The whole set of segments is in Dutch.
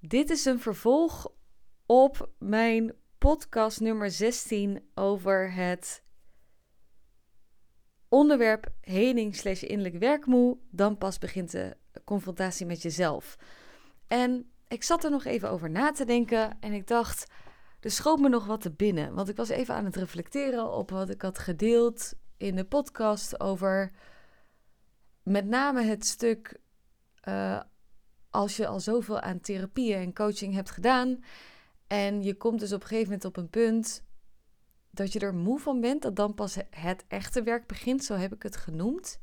Dit is een vervolg op mijn podcast nummer 16 over het onderwerp heling slash innerlijk werkmoe. Dan pas begint de confrontatie met jezelf. En ik zat er nog even over na te denken en ik dacht, er schoot me nog wat te binnen. Want ik was even aan het reflecteren op wat ik had gedeeld in de podcast over met name het stuk uh, als je al zoveel aan therapieën en coaching hebt gedaan en je komt dus op een gegeven moment op een punt dat je er moe van bent, dat dan pas het echte werk begint, zo heb ik het genoemd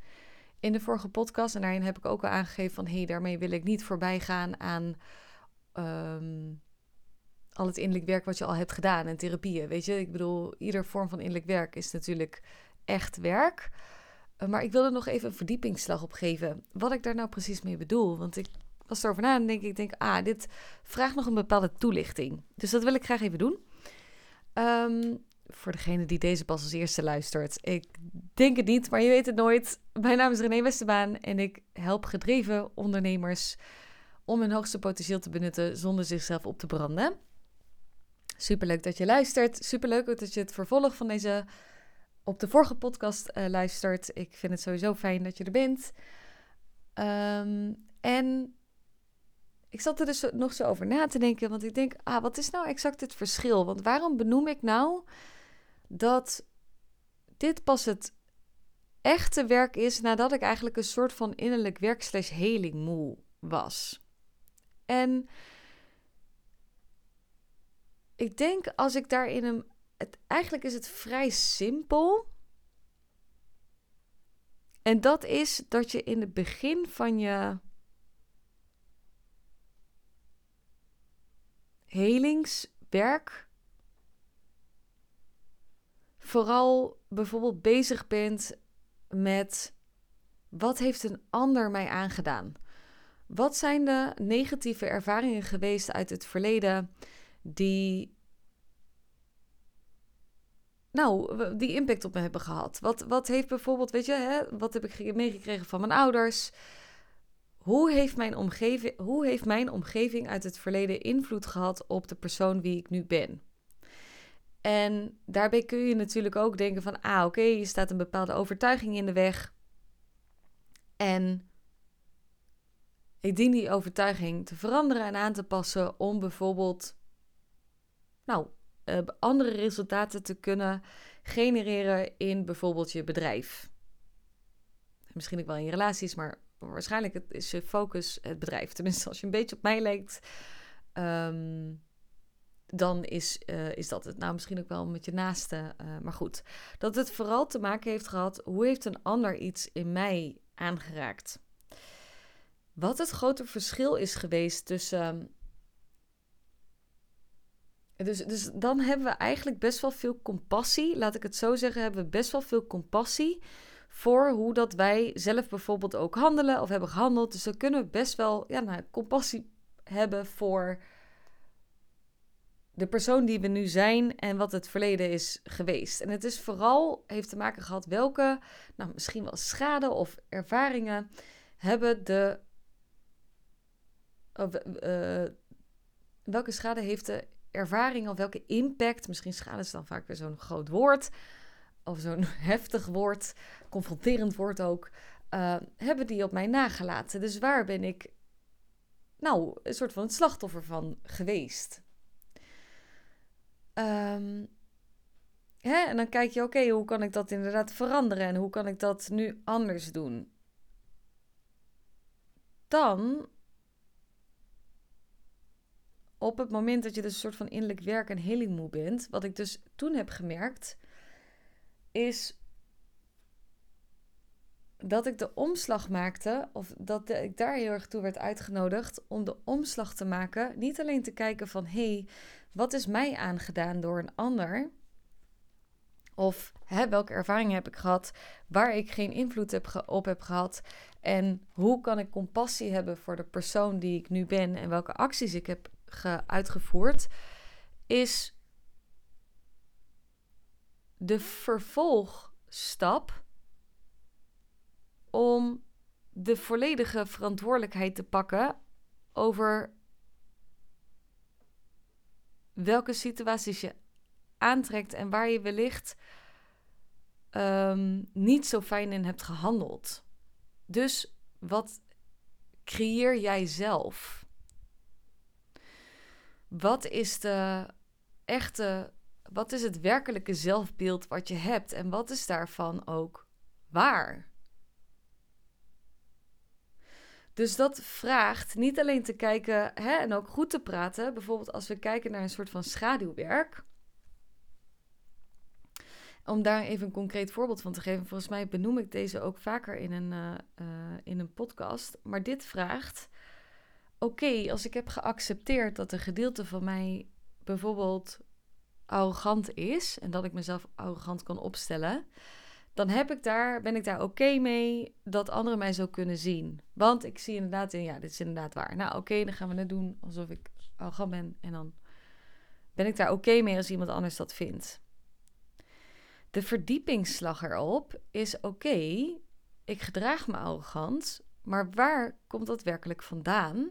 in de vorige podcast. En daarin heb ik ook al aangegeven van hé, hey, daarmee wil ik niet voorbij gaan aan um, al het innerlijk werk wat je al hebt gedaan en therapieën. Weet je, ik bedoel, ieder vorm van innerlijk werk is natuurlijk echt werk. Maar ik wil er nog even een verdiepingsslag op geven. Wat ik daar nou precies mee bedoel. Want ik was erover na en denk ik, denk, ah, dit vraagt nog een bepaalde toelichting. Dus dat wil ik graag even doen. Um, voor degene die deze pas als eerste luistert. Ik denk het niet, maar je weet het nooit. Mijn naam is René Westerbaan en ik help gedreven ondernemers om hun hoogste potentieel te benutten zonder zichzelf op te branden. Superleuk dat je luistert. Superleuk dat je het vervolg van deze op de vorige podcast uh, luistert. Ik vind het sowieso fijn dat je er bent. Um, en ik zat er dus nog zo over na te denken, want ik denk, ah, wat is nou exact het verschil? Want waarom benoem ik nou dat dit pas het echte werk is nadat ik eigenlijk een soort van innerlijk werk slash heling moe was? En ik denk als ik daarin een. Het, eigenlijk is het vrij simpel. En dat is dat je in het begin van je helingswerk vooral bijvoorbeeld bezig bent met wat heeft een ander mij aangedaan? Wat zijn de negatieve ervaringen geweest uit het verleden die nou, die impact op me hebben gehad? Wat, wat heeft bijvoorbeeld, weet je, hè, wat heb ik meegekregen van mijn ouders? Hoe heeft, mijn omgeving, hoe heeft mijn omgeving uit het verleden invloed gehad op de persoon wie ik nu ben? En daarbij kun je natuurlijk ook denken van, ah oké, je staat een bepaalde overtuiging in de weg. En ik dien die overtuiging te veranderen en aan te passen om bijvoorbeeld, nou, uh, andere resultaten te kunnen genereren in bijvoorbeeld je bedrijf. Misschien ook wel in je relaties, maar waarschijnlijk is je focus het bedrijf. Tenminste, als je een beetje op mij lijkt, ehm, dan is, uh, is dat het. Nou, misschien ook wel met je naaste. Uh, maar goed, dat het vooral te maken heeft gehad, hoe heeft een ander iets in mij aangeraakt? Wat het grote verschil is geweest tussen. Dus, dus dan hebben we eigenlijk best wel veel compassie. Laat ik het zo zeggen, hebben we best wel veel compassie voor hoe dat wij zelf bijvoorbeeld ook handelen of hebben gehandeld. Dus dan kunnen we best wel ja, nou, compassie hebben voor de persoon die we nu zijn en wat het verleden is geweest. En het is vooral, heeft te maken gehad welke, nou misschien wel schade of ervaringen hebben de. Of, uh, welke schade heeft de ervaring of welke impact, misschien schade is dan vaak weer zo'n groot woord, of zo'n heftig woord, confronterend woord ook, uh, hebben die op mij nagelaten. Dus waar ben ik nou een soort van het slachtoffer van geweest? Um, hè? En dan kijk je, oké, hoe kan ik dat inderdaad veranderen en hoe kan ik dat nu anders doen? Dan, op het moment dat je dus een soort van innerlijk werk en heling moe bent, wat ik dus toen heb gemerkt, is dat ik de omslag maakte, of dat ik daar heel erg toe werd uitgenodigd om de omslag te maken. Niet alleen te kijken van hé, hey, wat is mij aangedaan door een ander? Of hè, welke ervaringen heb ik gehad waar ik geen invloed op heb gehad? En hoe kan ik compassie hebben voor de persoon die ik nu ben en welke acties ik heb uitgevoerd? Is de vervolgstap om de volledige verantwoordelijkheid te pakken over welke situaties je aantrekt en waar je wellicht ehm, niet zo fijn in hebt gehandeld. Dus wat creëer jij zelf? Wat is de echte, wat is het werkelijke zelfbeeld wat je hebt en wat is daarvan ook waar? Dus dat vraagt niet alleen te kijken hè, en ook goed te praten. Bijvoorbeeld als we kijken naar een soort van schaduwwerk. Om daar even een concreet voorbeeld van te geven. Volgens mij benoem ik deze ook vaker in een, uh, uh, in een podcast. Maar dit vraagt: oké, als ik heb geaccepteerd dat een gedeelte van mij bijvoorbeeld arrogant is en dat ik mezelf arrogant kan opstellen, dan heb ik daar, ben ik daar oké mee dat anderen mij zo kunnen zien. Want ik zie inderdaad in, ja, dit is inderdaad waar. Nou, oké, dan gaan we het doen alsof ik arrogant ben. En dan ben ik daar oké mee als iemand anders dat vindt. De verdiepingsslag erop is oké, ik gedraag me arrogant, maar waar komt dat werkelijk vandaan?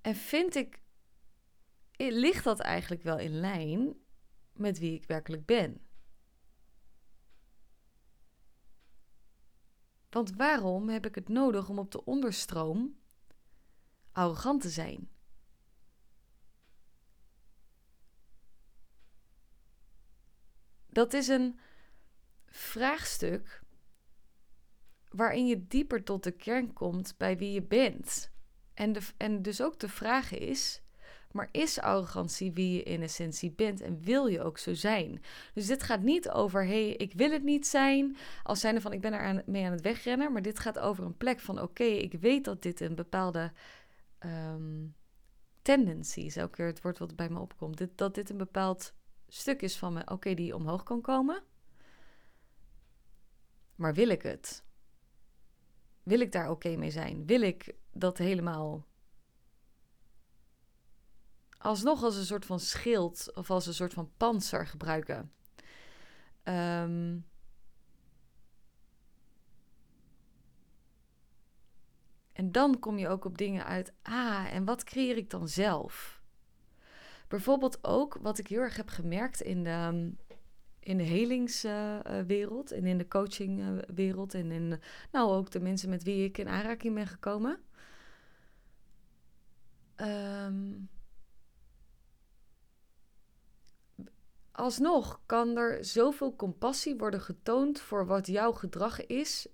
En vind ik, ligt dat eigenlijk wel in lijn met wie ik werkelijk ben? Want waarom heb ik het nodig om op de onderstroom arrogant te zijn? Dat is een vraagstuk waarin je dieper tot de kern komt bij wie je bent. En, en dus ook de vraag is: maar is arrogantie wie je in essentie bent en wil je ook zo zijn? Dus dit gaat niet over, hey, ik wil het niet zijn, als zijnde van, ik ben er aan, mee aan het wegrennen. Maar dit gaat over een plek van, oké, ik weet dat dit een bepaalde um, tendency is. Elke keer het woord wat bij me opkomt. Dit, dat dit een bepaald stuk is van me, oké, die omhoog kan komen. Maar wil ik het? Wil ik daar oké mee zijn? Wil ik dat helemaal alsnog als een soort van schild of als een soort van panzer gebruiken. Ehm, en dan kom je ook op dingen uit. Ah, en wat creëer ik dan zelf? Bijvoorbeeld ook wat ik heel erg heb gemerkt in de, in de helingswereld en in de coachingwereld en in nou ook de mensen met wie ik in aanraking ben gekomen. Um, alsnog kan er zoveel compassie worden getoond voor wat jouw gedrag is,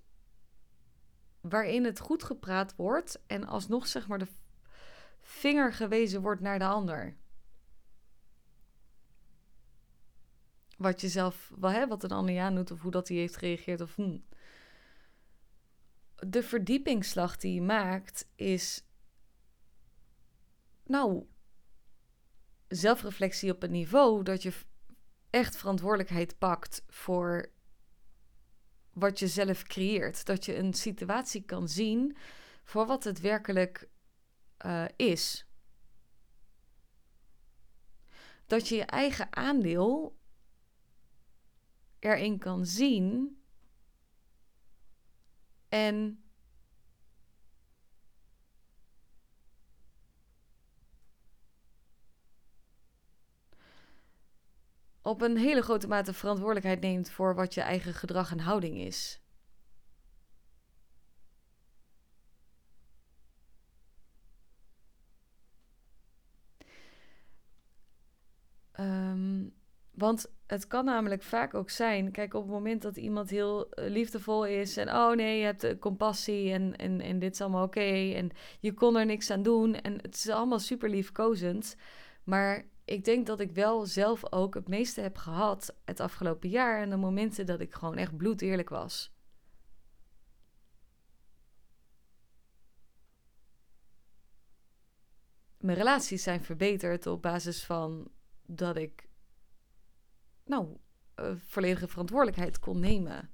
waarin het goed gepraat wordt en alsnog zeg maar de vinger gewezen wordt naar de ander. Wat je zelf, wel, wat een ander aan doet of hoe dat hij heeft gereageerd of hm. De verdiepingsslag die je maakt is, nou, zelfreflectie op een niveau dat je echt verantwoordelijkheid pakt voor wat je zelf creëert. Dat je een situatie kan zien voor wat het werkelijk uh, is. Dat je je eigen aandeel erin kan zien en op een hele grote mate verantwoordelijkheid neemt voor wat je eigen gedrag en houding is. Ehm, want het kan namelijk vaak ook zijn, kijk, op het moment dat iemand heel eh, liefdevol is en oh nee, je hebt compassie en, en, en dit is allemaal oké en je kon er niks aan doen en het is allemaal super liefkozend, maar ik denk dat ik wel zelf ook het meeste heb gehad het afgelopen jaar en de momenten dat ik gewoon echt bloedeerlijk was. Mijn relaties zijn verbeterd op basis van dat ik, nou, uh, volledige verantwoordelijkheid kon nemen.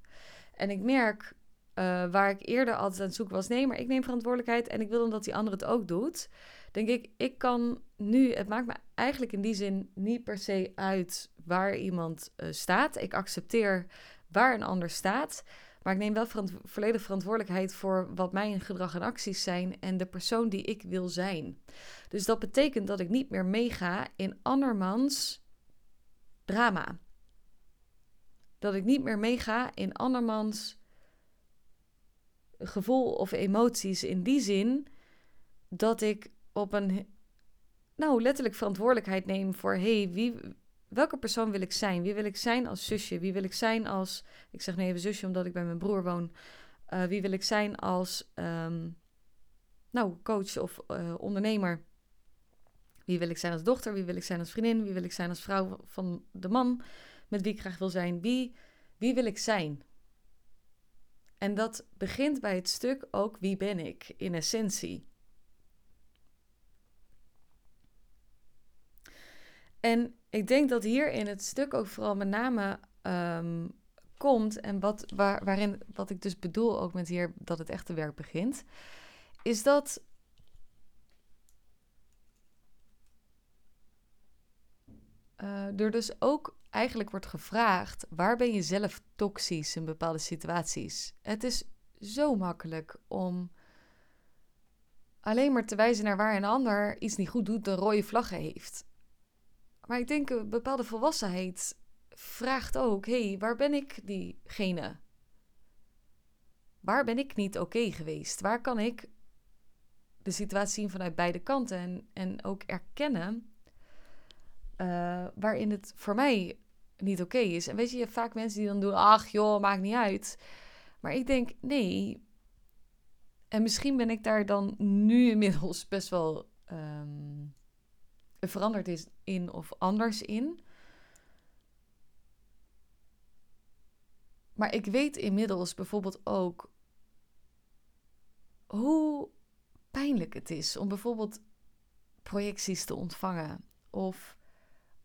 En ik merk uh, waar ik eerder altijd aan het zoeken was, nee, maar ik neem verantwoordelijkheid en ik wil dan dat die ander het ook doet denk ik, ik kan nu, het maakt me eigenlijk in die zin niet per se uit waar iemand uh, staat. Ik accepteer waar een ander staat. Maar ik neem wel verant volledig verantwoordelijkheid voor wat mijn gedrag en acties zijn en de persoon die ik wil zijn. Dus dat betekent dat ik niet meer meega in andermans drama. Dat ik niet meer meega in andermans gevoel of emoties in die zin dat ik op een nou letterlijk verantwoordelijkheid neem voor hey, wie, welke persoon wil ik zijn? Wie wil ik zijn als zusje? Wie wil ik zijn als ik zeg nee even zusje omdat ik bij mijn broer woon. Uh, wie wil ik zijn als um, nou coach of uh, ondernemer? Wie wil ik zijn als dochter? Wie wil ik zijn als vriendin? Wie wil ik zijn als vrouw van de man met wie ik graag wil zijn? Wie, wie wil ik zijn? En dat begint bij het stuk ook wie ben ik in essentie. En ik denk dat hier in het stuk ook vooral met name um, komt en wat, waar, waarin, wat ik dus bedoel ook met hier dat het echte werk begint, is dat uh, er dus ook eigenlijk wordt gevraagd: waar ben je zelf toxisch in bepaalde situaties? Het is zo makkelijk om alleen maar te wijzen naar waar een ander iets niet goed doet, de rode vlaggen heeft. Maar ik denk een bepaalde volwassenheid vraagt ook: hé, hey, waar ben ik diegene? Waar ben ik niet oké geweest? Waar kan ik de situatie zien vanuit beide kanten en, en ook erkennen uh, waarin het voor mij niet oké is. En weet je, je hebt vaak mensen die dan doen, ach joh, maakt niet uit. Maar ik denk, nee. En misschien ben ik daar dan nu inmiddels best wel um, veranderd is in of anders in. Maar ik weet inmiddels bijvoorbeeld ook hoe pijnlijk het is om bijvoorbeeld projecties te ontvangen. Of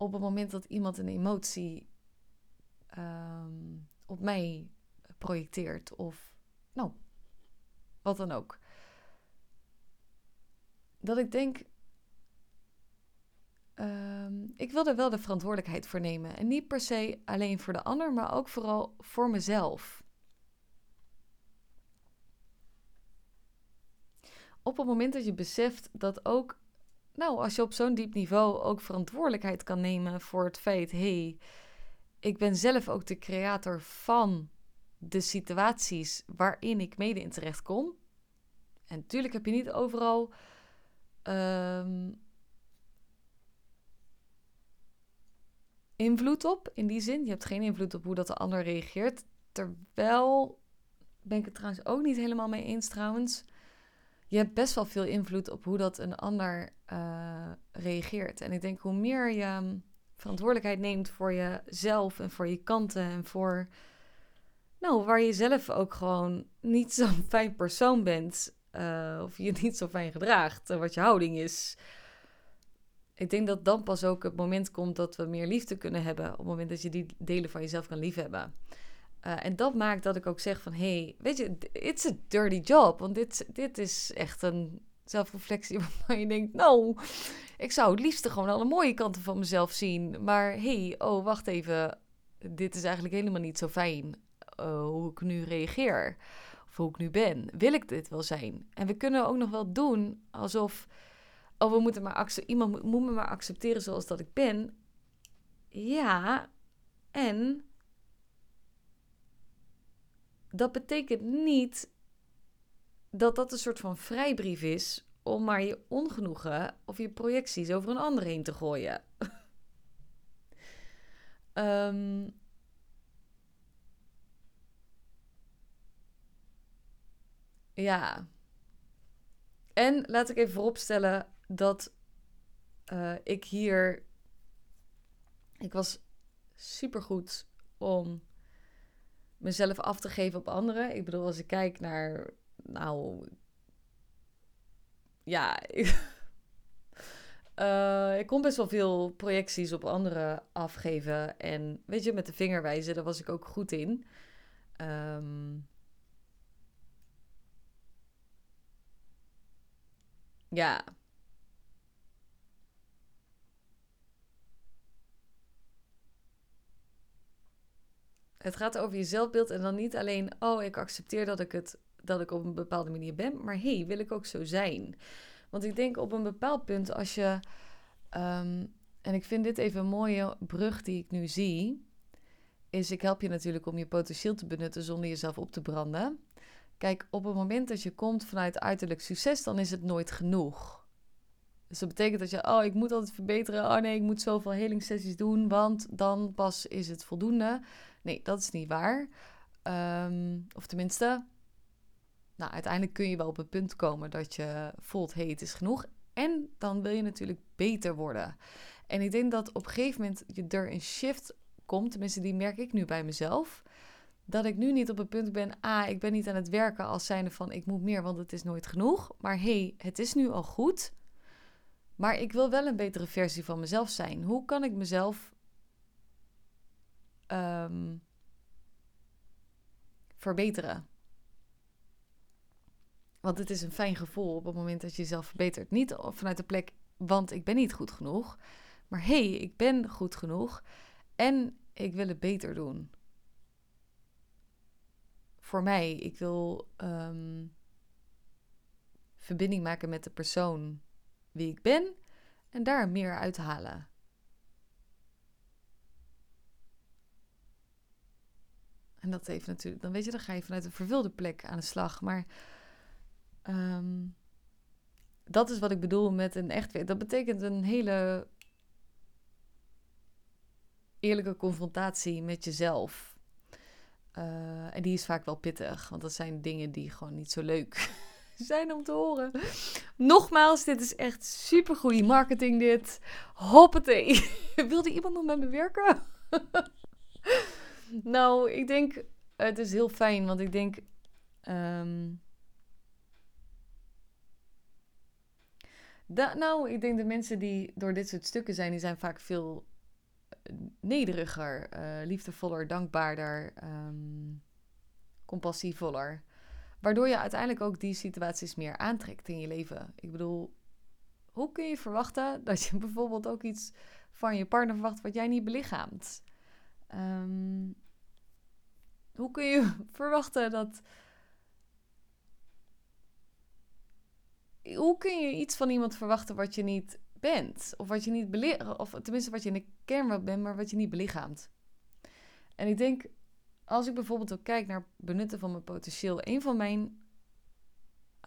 op het moment dat iemand een emotie um, op mij projecteert. Of nou, wat dan ook. Dat ik denk, um, ik wil er wel de verantwoordelijkheid voor nemen. En niet per se alleen voor de ander, maar ook vooral voor mezelf. Op het moment dat je beseft dat ook, nou, als je op zo'n diep niveau ook verantwoordelijkheid kan nemen voor het feit, hey, ik ben zelf ook de creator van de situaties waarin ik mede in terecht kom. En natuurlijk heb je niet overal um, invloed op, in die zin. Je hebt geen invloed op hoe dat de ander reageert. Terwijl, ben ik het trouwens ook niet helemaal mee eens trouwens. Je hebt best wel veel invloed op hoe dat een ander uh, reageert. En ik denk hoe meer je verantwoordelijkheid neemt voor jezelf en voor je kanten en voor, nou, waar je zelf ook gewoon niet zo'n fijn persoon bent, uh, of je niet zo fijn gedraagt, uh, wat je houding is. Ik denk dat dan pas ook het moment komt dat we meer liefde kunnen hebben, op het moment dat je die delen van jezelf kan liefhebben. Uh, en dat maakt dat ik ook zeg van, hey, weet je, it's a dirty job, want dit, dit is echt een zelfreflectie waarvan je denkt, nou, ik zou het liefst gewoon alle mooie kanten van mezelf zien. Maar hey, oh, wacht even, dit is eigenlijk helemaal niet zo fijn uh, hoe ik nu reageer. Of hoe ik nu ben. Wil ik dit wel zijn? En we kunnen ook nog wel doen alsof, oh, we moeten maar iemand moet me maar accepteren zoals dat ik ben. Ja, en dat betekent niet dat dat een soort van vrijbrief is om maar je ongenoegen of je projecties over een ander heen te gooien. um, ja. En laat ik even vooropstellen dat uh, ik hier. Ik was supergoed om mezelf af te geven op anderen. Ik bedoel, als ik kijk naar nou, ja, ik, uh, ik kon best wel veel projecties op anderen afgeven. En weet je, met de vinger wijzen, daar was ik ook goed in. Um, ja. Het gaat over je zelfbeeld en dan niet alleen, oh, ik accepteer dat ik het dat ik op een bepaalde manier ben. Maar hey, wil ik ook zo zijn? Want ik denk op een bepaald punt als je. ehm, en ik vind dit even een mooie brug die ik nu zie. Is ik help je natuurlijk om je potentieel te benutten zonder jezelf op te branden. Kijk, op het moment dat je komt vanuit uiterlijk succes, dan is het nooit genoeg. Dus dat betekent dat je, oh, ik moet altijd verbeteren. Oh nee, ik moet zoveel helingssessies doen, want dan pas is het voldoende. Nee, dat is niet waar. Ehm, of tenminste, nou, uiteindelijk kun je wel op het punt komen dat je voelt, hey, het is genoeg. En dan wil je natuurlijk beter worden. En ik denk dat op een gegeven moment je er een shift komt, tenminste die merk ik nu bij mezelf, dat ik nu niet op het punt ben, ah, ik ben niet aan het werken als zijnde van ik moet meer, want het is nooit genoeg. Maar hé, hey, het is nu al goed. Maar ik wil wel een betere versie van mezelf zijn. Hoe kan ik mezelf ehm, verbeteren? Want het is een fijn gevoel op het moment dat je jezelf verbetert. Niet vanuit de plek, want ik ben niet goed genoeg. Maar hé, hey, ik ben goed genoeg en ik wil het beter doen. Voor mij, ik wil ehm, verbinding maken met de persoon wie ik ben en daar meer uithalen. En dat heeft natuurlijk, dan weet je, dan ga je vanuit een vervulde plek aan de slag. Maar um, dat is wat ik bedoel met een echt. Dat betekent een hele eerlijke confrontatie met jezelf. Uh, en die is vaak wel pittig, want dat zijn dingen die gewoon niet zo leuk zijn om te horen. Nogmaals, dit is echt super goede marketing dit. Hoppatee. Wilde iemand nog met me werken? nou, ik denk, het is heel fijn, want ik denk... Um, da, nou, ik denk de mensen die door dit soort stukken zijn, die zijn vaak veel nederiger, uh, liefdevoller, dankbaarder, um, compassievoller. Waardoor je uiteindelijk ook die situaties meer aantrekt in je leven. Ik bedoel, hoe kun je verwachten dat je bijvoorbeeld ook iets van je partner verwacht wat jij niet belichaamt? Um, hoe kun je verwachten dat. Hoe kun je iets van iemand verwachten wat je niet bent? Of wat je niet belichaamt, of tenminste wat je in de kern wel bent, maar wat je niet belichaamt. En ik denk als ik bijvoorbeeld ook kijk naar benutten van mijn potentieel, een van mijn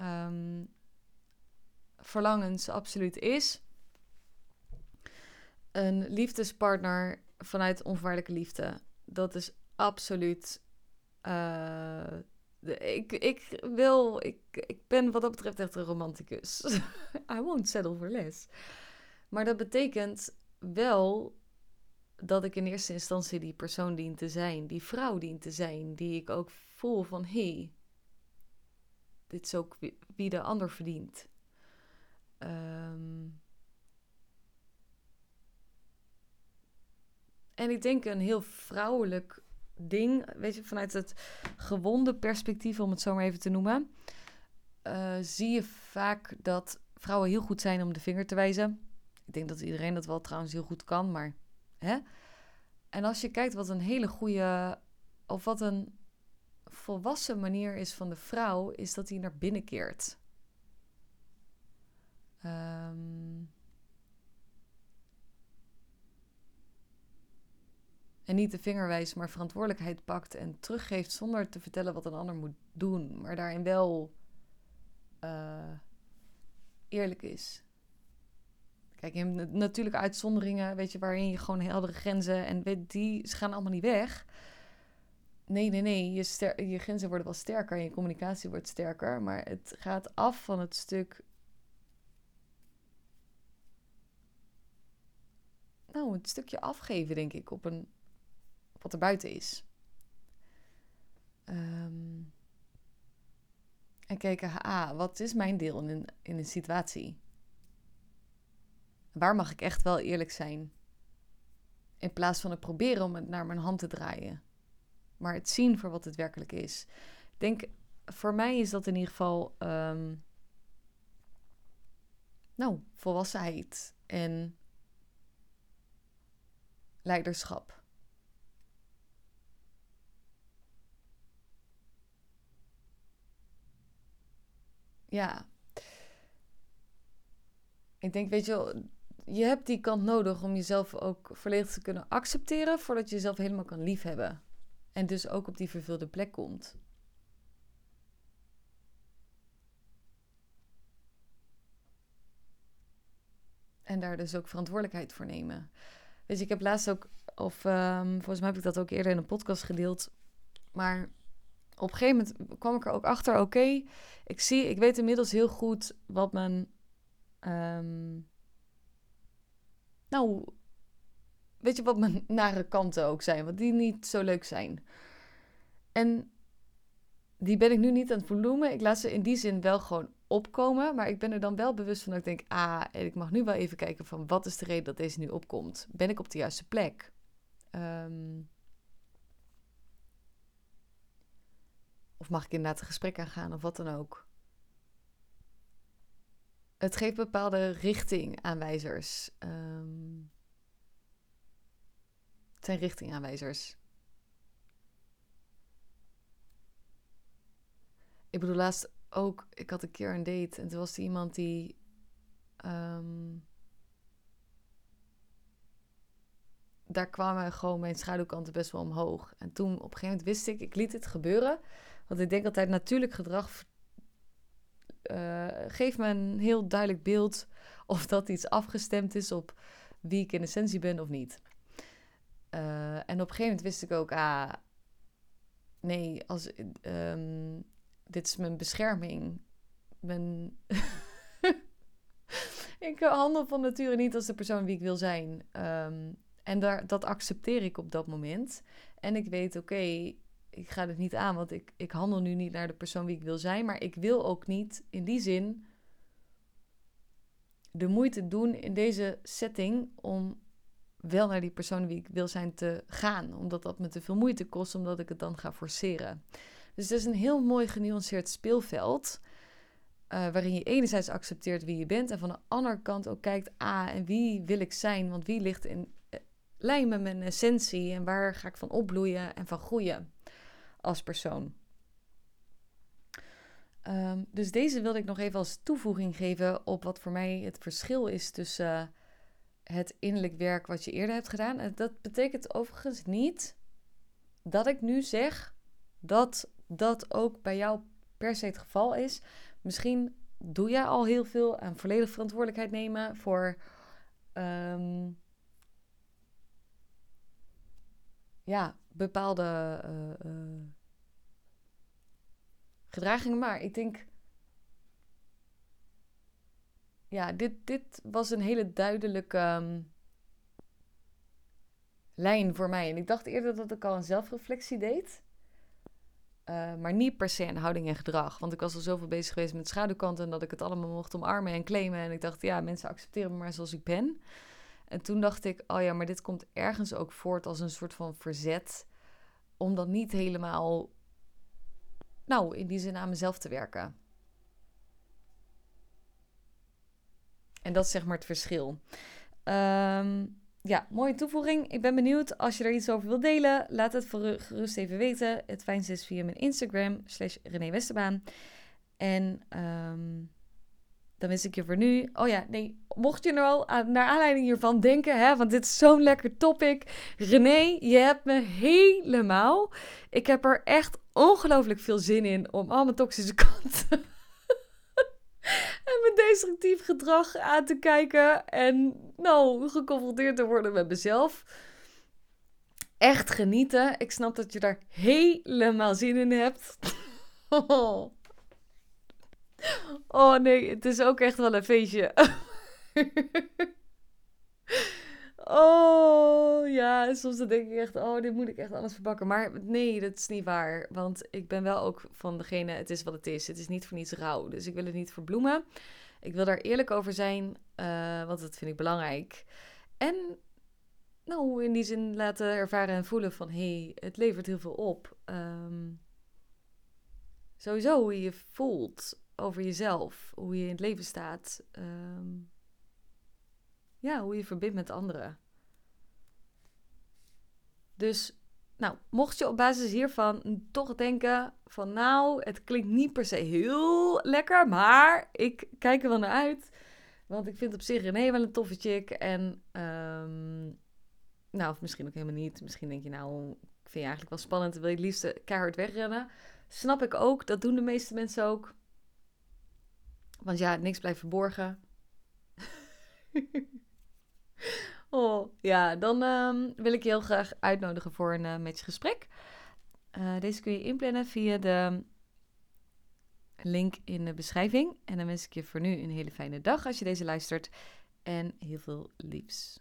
um, verlangens absoluut is een liefdespartner vanuit onvoorwaardelijke liefde. Dat is absoluut. Uh, ik, ik wil, ik, ik ben wat dat betreft echt een romanticus. I won't settle for less. Maar dat betekent wel dat ik in eerste instantie die persoon dient te zijn, die vrouw dient te zijn, die ik ook voel van hé, hey, dit is ook wie de ander verdient. Um, en ik denk een heel vrouwelijk ding, weet je, vanuit het gewonde perspectief, om het zo maar even te noemen, uh, zie je vaak dat vrouwen heel goed zijn om de vinger te wijzen. Ik denk dat iedereen dat wel trouwens heel goed kan, maar Hè? En als je kijkt wat een hele goede, of wat een volwassen manier is van de vrouw, is dat hij naar binnen keert. Um, en niet de vinger wijst, maar verantwoordelijkheid pakt en teruggeeft zonder te vertellen wat een ander moet doen, maar daarin wel uh, eerlijk is. Kijk, je hebt natuurlijk uitzonderingen, weet je, waarin je gewoon heldere grenzen en weet, die gaan allemaal niet weg. Nee, nee, nee. Je, je grenzen worden wel sterker en je communicatie wordt sterker. Maar het gaat af van het stuk. Nou, het stukje afgeven, denk ik, op, een, wat er buiten is. Um, en kijken, ah, wat is mijn deel in een, in een situatie? Waar mag ik echt wel eerlijk zijn? In plaats van het proberen om het naar mijn hand te draaien. Maar het zien voor wat het werkelijk is. Ik denk, voor mij is dat in ieder geval. Um, nou, volwassenheid en leiderschap. Ja, ik denk, weet je wel, je hebt die kant nodig om jezelf ook volledig te kunnen accepteren voordat je jezelf helemaal kan liefhebben. En dus ook op die vervulde plek komt. En daar dus ook verantwoordelijkheid voor nemen. Weet je, ik heb laatst ook, of um, volgens mij heb ik dat ook eerder in een podcast gedeeld. Maar op een gegeven moment kwam ik er ook achter, oké, ik zie, ik weet inmiddels heel goed wat mijn, um, nou, weet je wat mijn nare kanten ook zijn, wat die niet zo leuk zijn. En die ben ik nu niet aan het volumen. Ik laat ze in die zin wel gewoon opkomen. Maar ik ben er dan wel bewust van dat ik denk, ah, ik mag nu wel even kijken van wat is de reden dat deze nu opkomt. Ben ik op de juiste plek? Um, of mag ik inderdaad een gesprek aangaan of wat dan ook? Het geeft bepaalde richtingaanwijzers. Um, het zijn richtingaanwijzers. Ik bedoel, laatst ook, ik had een keer een date en toen was er iemand die. Um, daar kwamen gewoon mijn schaduwkanten best wel omhoog. En toen op een gegeven moment wist ik, ik liet het gebeuren. Want ik denk altijd natuurlijk gedrag uh, geeft me een heel duidelijk beeld of dat iets afgestemd is op wie ik in essentie ben of niet. Uh, en op een gegeven moment wist ik ook, ah, nee, als, um, dit is mijn bescherming. Mijn ik handel van nature niet als de persoon wie ik wil zijn. Um, en daar, dat accepteer ik op dat moment. En ik weet, oké, ik ga het niet aan, want ik, ik handel nu niet naar de persoon wie ik wil zijn. Maar ik wil ook niet in die zin de moeite doen in deze setting om wel naar die persoon wie ik wil zijn te gaan. Omdat dat me te veel moeite kost, omdat ik het dan ga forceren. Dus het is een heel mooi genuanceerd speelveld. Uh, waarin je enerzijds accepteert wie je bent en van de andere kant ook kijkt, ah, en wie wil ik zijn? Want wie ligt in uh, lijn met mijn essentie en waar ga ik van opbloeien en van groeien als persoon? Um, dus deze wilde ik nog even als toevoeging geven op wat voor mij het verschil is tussen uh, het innerlijk werk wat je eerder hebt gedaan. En dat betekent overigens niet dat ik nu zeg dat dat ook bij jou per se het geval is. Misschien doe jij al heel veel en volledig verantwoordelijkheid nemen voor. Um, ja, bepaalde uh, uh, gedragingen. Maar ik denk. Ja, dit, dit was een hele duidelijke um, lijn voor mij. En ik dacht eerder dat ik al een zelfreflectie deed. Uh, maar niet per se een houding en gedrag. Want ik was al zoveel bezig geweest met schaduwkanten... dat ik het allemaal mocht omarmen en claimen. En ik dacht, ja, mensen accepteren me maar zoals ik ben. En toen dacht ik, oh ja, maar dit komt ergens ook voort als een soort van verzet... om dat niet helemaal, nou, in die zin aan mezelf te werken. En dat is zeg maar het verschil. Um, ja, mooie toevoeging. Ik ben benieuwd. Als je er iets over wilt delen, laat het gerust even weten. Het fijnste is via mijn Instagram, slash René Westerbaan. En um, dan wens ik je voor nu... Oh ja, nee, mocht je nou al naar aanleiding hiervan denken... Hè, want dit is zo'n lekker topic. René, je hebt me helemaal... Ik heb er echt ongelooflijk veel zin in om al mijn toxische kanten en mijn destructief gedrag aan te kijken. En nou, geconfronteerd te worden met mezelf. Echt genieten. Ik snap dat je daar helemaal zin in hebt. Oh nee, het is ook echt wel een feestje. Oh ja, soms dan denk ik echt, oh, dit moet ik echt anders verpakken. Maar nee, dat is niet waar. Want ik ben wel ook van degene, het is wat het is. Het is niet voor niets rauw. Dus ik wil het niet verbloemen. Ik wil daar eerlijk over zijn, uh, want dat vind ik belangrijk. En nou, in die zin laten ervaren en voelen van, hé, hey, het levert heel veel op. Um, sowieso hoe je voelt over jezelf, hoe je in het leven staat. Um, ja, hoe je verbindt met anderen. Dus, nou, mocht je op basis hiervan toch denken van, nou, het klinkt niet per se heel lekker, maar ik kijk er wel naar uit. Want ik vind op zich René wel een toffe chick. En, ehm, nou, of misschien ook helemaal niet. Misschien denk je, nou, ik vind je eigenlijk wel spannend. Wil je het liefst keihard wegrennen. Snap ik ook. Dat doen de meeste mensen ook. Want ja, niks blijft verborgen. oh, ja, dan ehm, wil ik je heel graag uitnodigen voor een uh, matchgesprek. Uh, deze kun je inplannen via de link in de beschrijving. En dan wens ik je voor nu een hele fijne dag als je deze luistert. En heel veel liefs.